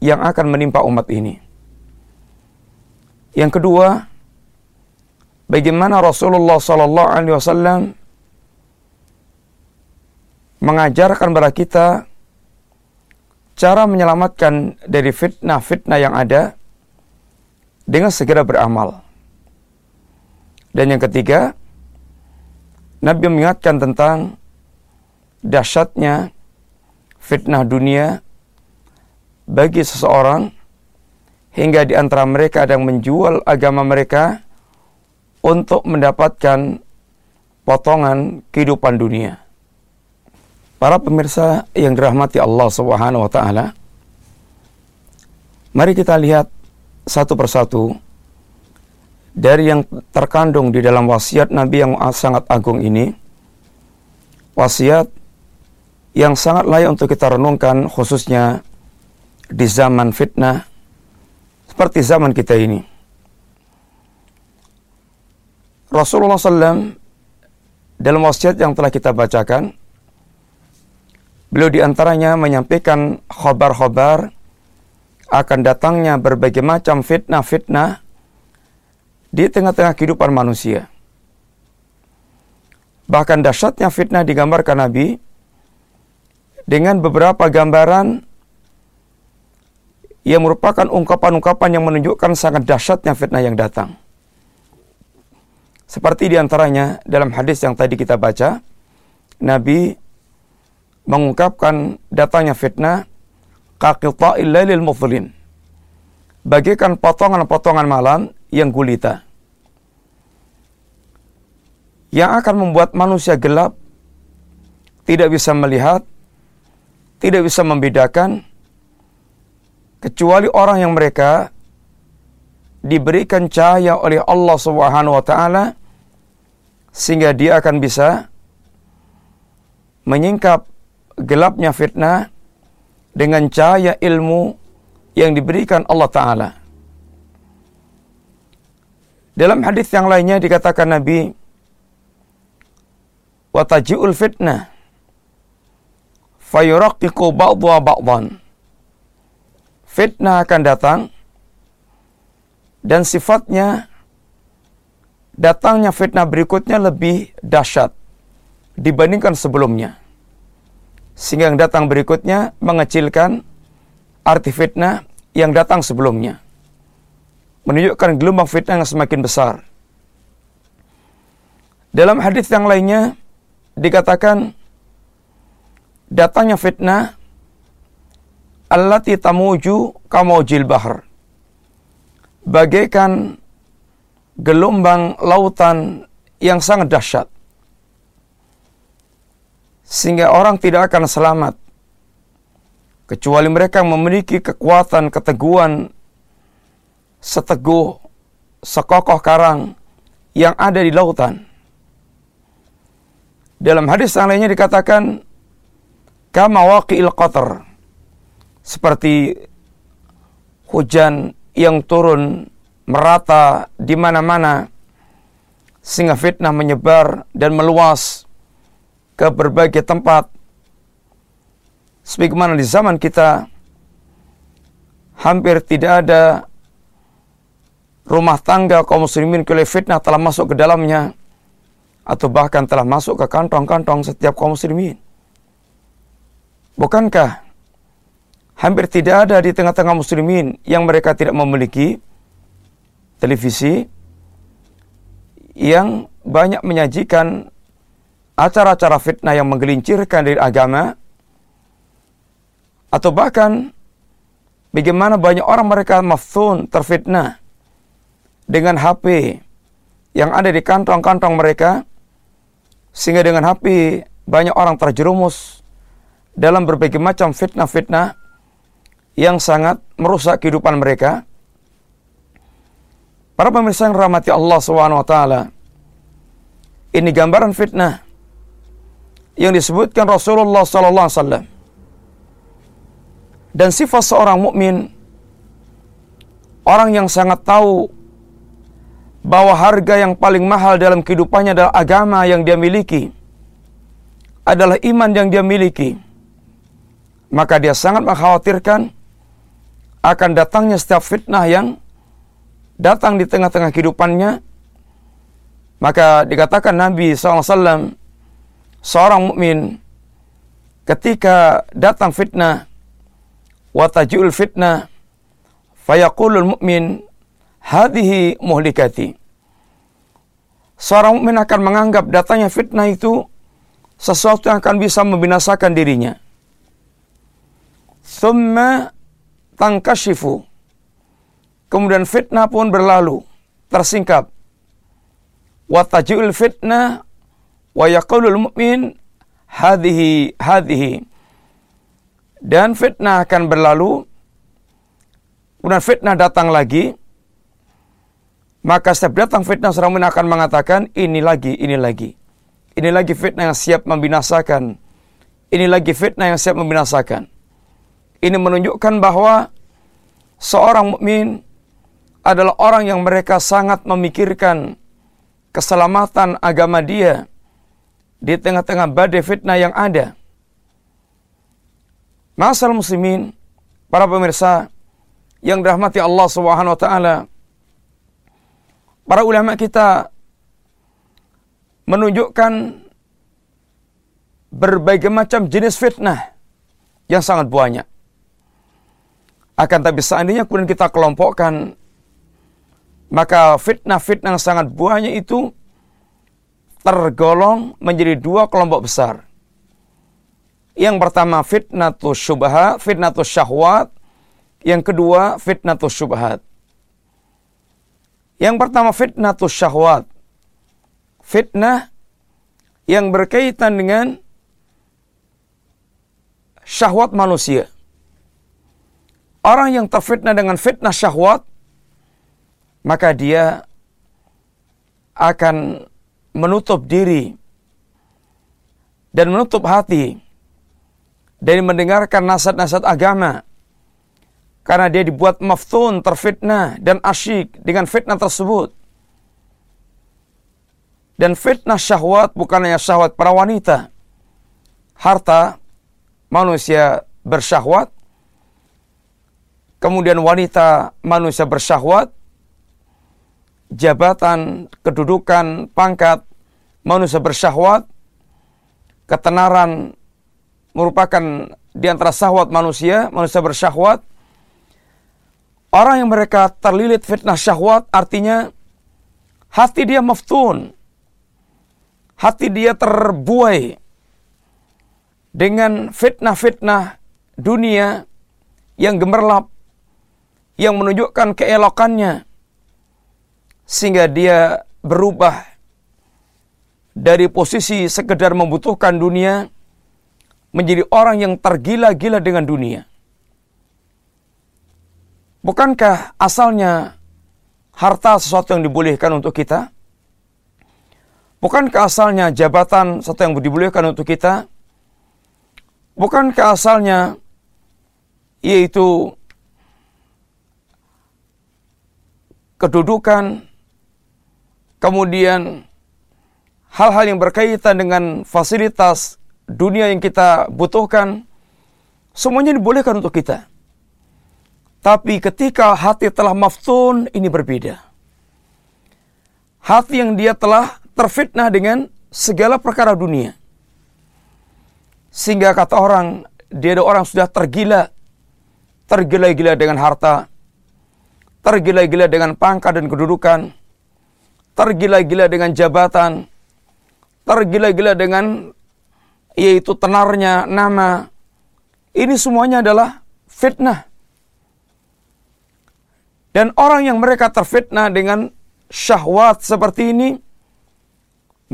yang akan menimpa umat ini. Yang kedua, bagaimana Rasulullah Sallallahu Alaihi Wasallam mengajarkan kepada kita cara menyelamatkan dari fitnah-fitnah yang ada dengan segera beramal. Dan yang ketiga, Nabi mengingatkan tentang dahsyatnya fitnah dunia bagi seseorang hingga di antara mereka ada yang menjual agama mereka untuk mendapatkan potongan kehidupan dunia. Para pemirsa yang dirahmati Allah Subhanahu wa taala, mari kita lihat satu persatu dari yang terkandung di dalam wasiat Nabi yang sangat agung ini. Wasiat yang sangat layak untuk kita renungkan khususnya di zaman fitnah seperti zaman kita ini. Rasulullah SAW dalam wasiat yang telah kita bacakan, beliau di antaranya menyampaikan khobar-khobar akan datangnya berbagai macam fitnah-fitnah di tengah-tengah kehidupan manusia. Bahkan dahsyatnya fitnah digambarkan Nabi dengan beberapa gambaran yang merupakan ungkapan-ungkapan yang menunjukkan sangat dahsyatnya fitnah yang datang. Seperti di antaranya dalam hadis yang tadi kita baca, Nabi mengungkapkan datangnya fitnah kaqita'il lailil muflin. Bagikan potongan-potongan malam yang gulita. Yang akan membuat manusia gelap, tidak bisa melihat, tidak bisa membedakan, kecuali orang yang mereka diberikan cahaya oleh Allah Subhanahu wa taala sehingga dia akan bisa menyingkap gelapnya fitnah dengan cahaya ilmu yang diberikan Allah taala. Dalam hadis yang lainnya dikatakan Nabi wa taji'ul fitnah fayuraqiqu ba'dha ba'dhan fitnah akan datang dan sifatnya datangnya fitnah berikutnya lebih dahsyat dibandingkan sebelumnya. Sehingga yang datang berikutnya mengecilkan arti fitnah yang datang sebelumnya. Menunjukkan gelombang fitnah yang semakin besar. Dalam hadis yang lainnya dikatakan datangnya fitnah allati tamuju kamujil bahr. Bagaikan gelombang lautan yang sangat dahsyat. Sehingga orang tidak akan selamat. Kecuali mereka memiliki kekuatan, keteguhan, seteguh, sekokoh karang yang ada di lautan. Dalam hadis yang lainnya dikatakan, Kama waqi'il seperti hujan yang turun merata di mana-mana sehingga fitnah menyebar dan meluas ke berbagai tempat. Sebagaimana di zaman kita hampir tidak ada rumah tangga kaum muslimin oleh fitnah telah masuk ke dalamnya atau bahkan telah masuk ke kantong-kantong setiap kaum muslimin. Bukankah hampir tidak ada di tengah-tengah muslimin yang mereka tidak memiliki televisi yang banyak menyajikan acara-acara fitnah yang menggelincirkan dari agama atau bahkan bagaimana banyak orang mereka maftun terfitnah dengan HP yang ada di kantong-kantong mereka sehingga dengan HP banyak orang terjerumus dalam berbagai macam fitnah-fitnah yang sangat merusak kehidupan mereka. Para pemirsa yang rahmati Allah SWT, ini gambaran fitnah yang disebutkan Rasulullah SAW. Dan sifat seorang mukmin, orang yang sangat tahu bahwa harga yang paling mahal dalam kehidupannya adalah agama yang dia miliki, adalah iman yang dia miliki. Maka dia sangat mengkhawatirkan akan datangnya setiap fitnah yang datang di tengah-tengah kehidupannya, maka dikatakan Nabi SAW, seorang mukmin ketika datang fitnah, watajiul fitnah, fayaqulul mukmin, hadhihi muhlikati. Seorang mukmin akan menganggap datangnya fitnah itu sesuatu yang akan bisa membinasakan dirinya. Thumma tangkashifu. Kemudian fitnah pun berlalu, tersingkap. Wa taji'ul fitnah wa yaqulul mu'min hadhihi hadhihi. Dan fitnah akan berlalu, kemudian fitnah datang lagi, maka setiap datang fitnah seorang mukmin akan mengatakan ini lagi, ini lagi. Ini lagi fitnah yang siap membinasakan. Ini lagi fitnah yang siap membinasakan. Ini menunjukkan bahwa seorang mukmin adalah orang yang mereka sangat memikirkan keselamatan agama dia di tengah-tengah badai fitnah yang ada. Masal muslimin, para pemirsa yang dirahmati Allah Subhanahu wa taala. Para ulama kita menunjukkan berbagai macam jenis fitnah yang sangat banyak. Akan tapi seandainya kemudian kita kelompokkan, maka fitnah-fitnah yang sangat banyak itu tergolong menjadi dua kelompok besar. Yang pertama fitnah syubhat, fitnah syahwat. Yang kedua fitnah syubhat. Yang pertama fitnah syahwat. Fitnah yang berkaitan dengan syahwat manusia. Orang yang terfitnah dengan fitnah syahwat, maka dia akan menutup diri dan menutup hati dari mendengarkan nasihat-nasihat agama karena dia dibuat maftun, terfitnah dan asyik dengan fitnah tersebut. Dan fitnah syahwat bukan hanya syahwat para wanita. Harta manusia bersyahwat, kemudian wanita manusia bersyahwat, jabatan, kedudukan, pangkat manusia bersyahwat, ketenaran merupakan di antara syahwat manusia, manusia bersyahwat. Orang yang mereka terlilit fitnah syahwat artinya hati dia maftun. Hati dia terbuai dengan fitnah-fitnah dunia yang gemerlap, yang menunjukkan keelokannya, sehingga dia berubah dari posisi sekedar membutuhkan dunia menjadi orang yang tergila-gila dengan dunia. Bukankah asalnya harta sesuatu yang dibolehkan untuk kita? Bukankah asalnya jabatan sesuatu yang dibolehkan untuk kita? Bukankah asalnya yaitu kedudukan, kemudian hal-hal yang berkaitan dengan fasilitas dunia yang kita butuhkan, semuanya dibolehkan untuk kita. Tapi ketika hati telah maftun, ini berbeda. Hati yang dia telah terfitnah dengan segala perkara dunia. Sehingga kata orang, dia ada orang sudah tergila, tergila-gila dengan harta, tergila-gila dengan pangkat dan kedudukan, tergila-gila dengan jabatan, tergila-gila dengan yaitu tenarnya nama. Ini semuanya adalah fitnah. Dan orang yang mereka terfitnah dengan syahwat seperti ini,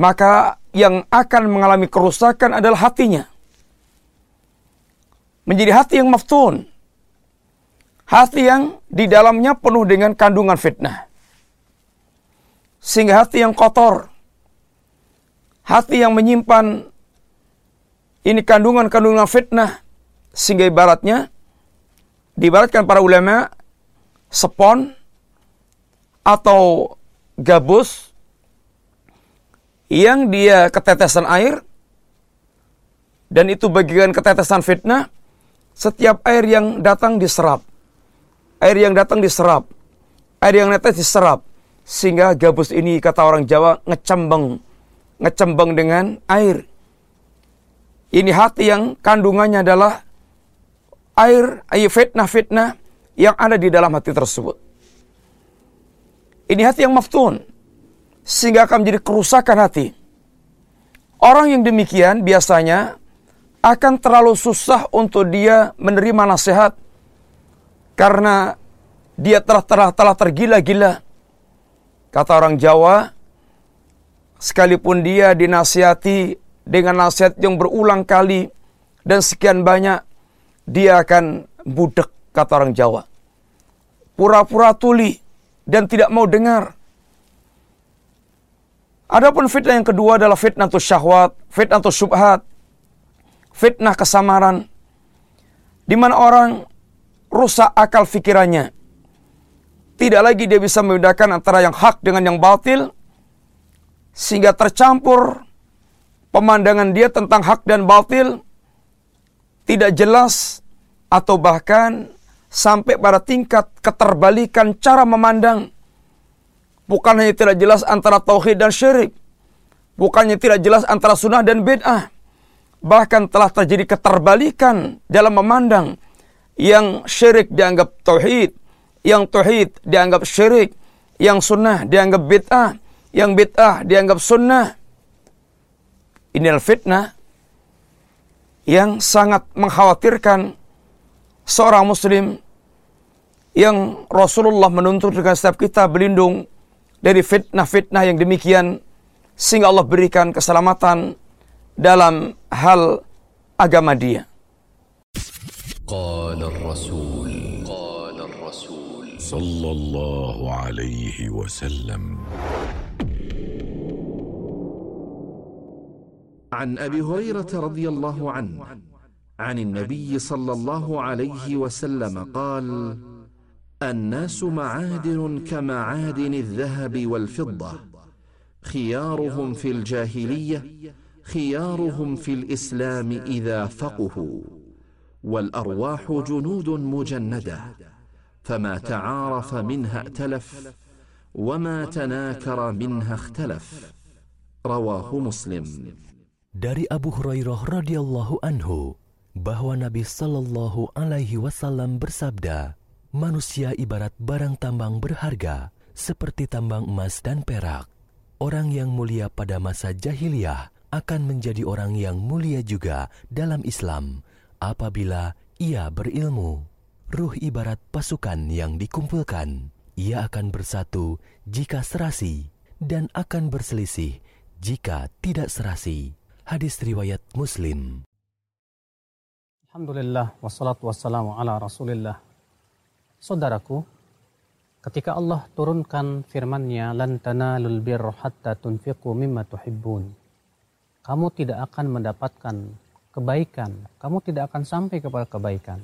maka yang akan mengalami kerusakan adalah hatinya menjadi hati yang maftun. Hati yang di dalamnya penuh dengan kandungan fitnah. Sehingga hati yang kotor. Hati yang menyimpan ini kandungan-kandungan fitnah. Sehingga ibaratnya, diibaratkan para ulama, sepon atau gabus yang dia ketetesan air dan itu bagian ketetesan fitnah setiap air yang datang diserap. Air yang datang diserap. Air yang netes diserap. Sehingga gabus ini kata orang Jawa ngecembeng. Ngecembeng dengan air. Ini hati yang kandungannya adalah air, fitnah-fitnah yang ada di dalam hati tersebut. Ini hati yang maftun. Sehingga akan menjadi kerusakan hati. Orang yang demikian biasanya akan terlalu susah untuk dia menerima nasihat karena dia telah telah telah tergila-gila. Kata orang Jawa, sekalipun dia dinasihati dengan nasihat yang berulang kali dan sekian banyak, dia akan budek kata orang Jawa. Pura-pura tuli dan tidak mau dengar. Adapun fitnah yang kedua adalah fitnah tu syahwat, fitnah tu syubhat, fitnah kesamaran, di mana orang rusak akal fikirannya. Tidak lagi dia bisa membedakan antara yang hak dengan yang batil, sehingga tercampur pemandangan dia tentang hak dan batil tidak jelas atau bahkan sampai pada tingkat keterbalikan cara memandang. Bukan hanya tidak jelas antara tauhid dan syirik. Bukannya tidak jelas antara sunnah dan bid'ah. Bahkan telah terjadi keterbalikan dalam memandang. Yang syirik dianggap tauhid Yang tauhid dianggap syirik. Yang sunnah dianggap bid'ah. Yang bid'ah dianggap sunnah. Inilah fitnah yang sangat mengkhawatirkan seorang muslim yang Rasulullah menuntut dengan setiap kita berlindung dari fitnah-fitnah yang demikian sehingga Allah berikan keselamatan dalam hal agama dia. قال الرسول قال الرسول صلى الله عليه وسلم. عن أبي هريرة رضي الله عنه عن النبي صلى الله عليه وسلم قال الناس معادن كمعادن الذهب والفضة خيارهم في الجاهلية خيارهم في الإسلام إذا فقهوا والأرواح جنود مجندة. فما تعارف منها ائتلف وما تناكر منها اختلف رواه مسلم Dari Abu Hurairah radhiyallahu anhu bahwa Nabi Shallallahu alaihi wasallam bersabda, manusia ibarat barang tambang berharga seperti tambang emas dan perak. Orang yang mulia pada masa jahiliyah akan menjadi orang yang mulia juga dalam Islam apabila ia berilmu. Ruh ibarat pasukan yang dikumpulkan. Ia akan bersatu jika serasi dan akan berselisih jika tidak serasi. Hadis riwayat Muslim. Alhamdulillah wassalatu wassalamu ala Rasulillah. Saudaraku, ketika Allah turunkan firman-Nya lan tanalul birra hatta tunfiqu mimma tuhibbun. Kamu tidak akan mendapatkan kebaikan, kamu tidak akan sampai kepada kebaikan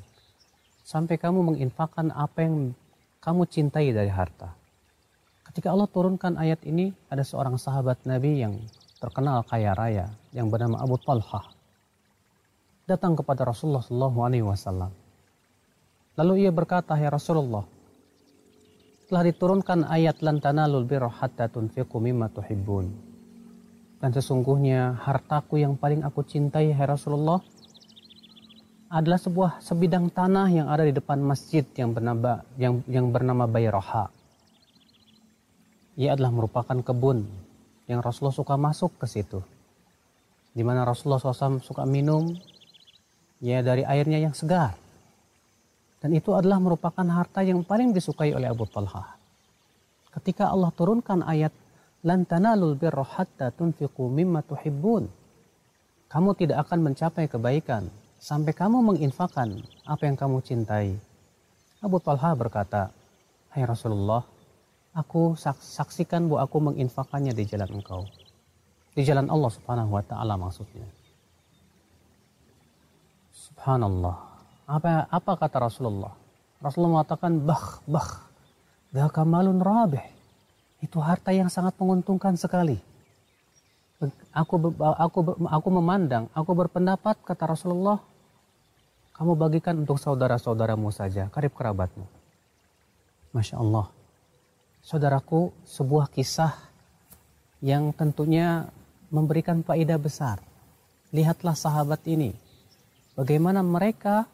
sampai kamu menginfakkan apa yang kamu cintai dari harta. Ketika Allah turunkan ayat ini, ada seorang sahabat Nabi yang terkenal kaya raya yang bernama Abu Talha datang kepada Rasulullah Shallallahu Alaihi Wasallam. Lalu ia berkata, Ya Rasulullah, telah diturunkan ayat lantana tanalul birra tunfiqu. Dan sesungguhnya hartaku yang paling aku cintai, ya Rasulullah, adalah sebuah sebidang tanah yang ada di depan masjid yang bernama yang yang bernama Bayraha. Ia adalah merupakan kebun yang Rasulullah suka masuk ke situ. Di mana Rasulullah SAW suka minum ya dari airnya yang segar. Dan itu adalah merupakan harta yang paling disukai oleh Abu Talha. Ketika Allah turunkan ayat lan tanalul birra hatta tunfiqu mimma tuhibbun. Kamu tidak akan mencapai kebaikan sampai kamu menginfakkan apa yang kamu cintai. Abu Talha berkata, Hai Rasulullah, aku saksikan bahwa aku menginfakannya di jalan engkau. Di jalan Allah subhanahu wa ta'ala maksudnya. Subhanallah. Apa, apa kata Rasulullah? Rasulullah mengatakan, bah, bah. Dhaka malun rabih. Itu harta yang sangat menguntungkan sekali. Aku, aku, aku memandang, aku berpendapat, kata Rasulullah, kamu bagikan untuk saudara-saudaramu saja, karib kerabatmu. Masya Allah saudaraku, sebuah kisah yang tentunya memberikan faedah besar. Lihatlah sahabat ini, bagaimana mereka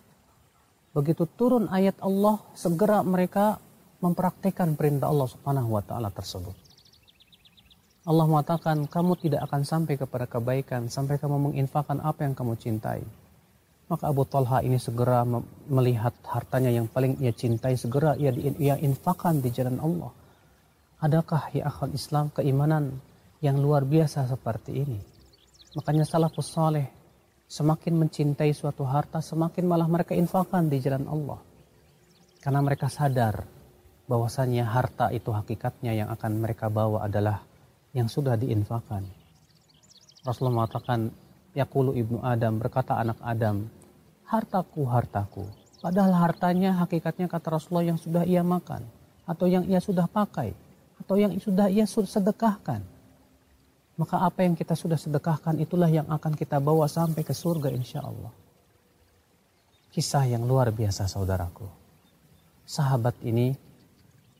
begitu turun ayat Allah, segera mereka mempraktekkan perintah Allah Subhanahu wa taala tersebut. Allah mengatakan, kamu tidak akan sampai kepada kebaikan sampai kamu menginfakkan apa yang kamu cintai. Maka Abu Talha ini segera melihat hartanya yang paling ia cintai segera ia, ia infakkan di jalan Allah. Adakah ya akhal Islam keimanan yang luar biasa seperti ini? Makanya salafus saleh semakin mencintai suatu harta semakin malah mereka infakkan di jalan Allah. Karena mereka sadar bahwasannya harta itu hakikatnya yang akan mereka bawa adalah yang sudah diinfakkan. Rasulullah mengatakan, Yakulu ibnu Adam, berkata anak Adam, hartaku, hartaku. Padahal hartanya hakikatnya kata Rasulullah yang sudah ia makan, atau yang ia sudah pakai, atau yang sudah ia sedekahkan. Maka apa yang kita sudah sedekahkan itulah yang akan kita bawa sampai ke surga insya Allah. Kisah yang luar biasa saudaraku. Sahabat ini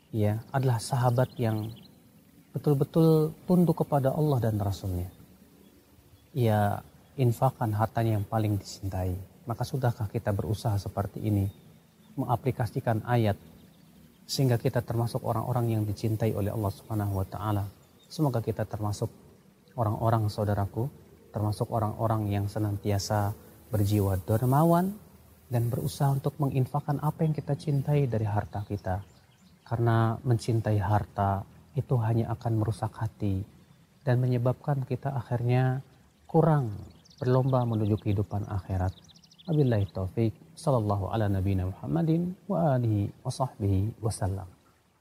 ya adalah sahabat yang betul-betul tunduk kepada Allah dan Rasulnya. Ia infakkan hartanya yang paling dicintai maka sudahkah kita berusaha seperti ini mengaplikasikan ayat sehingga kita termasuk orang-orang yang dicintai oleh Allah Subhanahu wa taala. Semoga kita termasuk orang-orang saudaraku, termasuk orang-orang yang senantiasa berjiwa dermawan dan berusaha untuk menginfakkan apa yang kita cintai dari harta kita. Karena mencintai harta itu hanya akan merusak hati dan menyebabkan kita akhirnya kurang berlomba menuju kehidupan akhirat. Wabillahi taufik. Sallallahu ala nabina Muhammadin wa alihi wa sahbihi wasallam.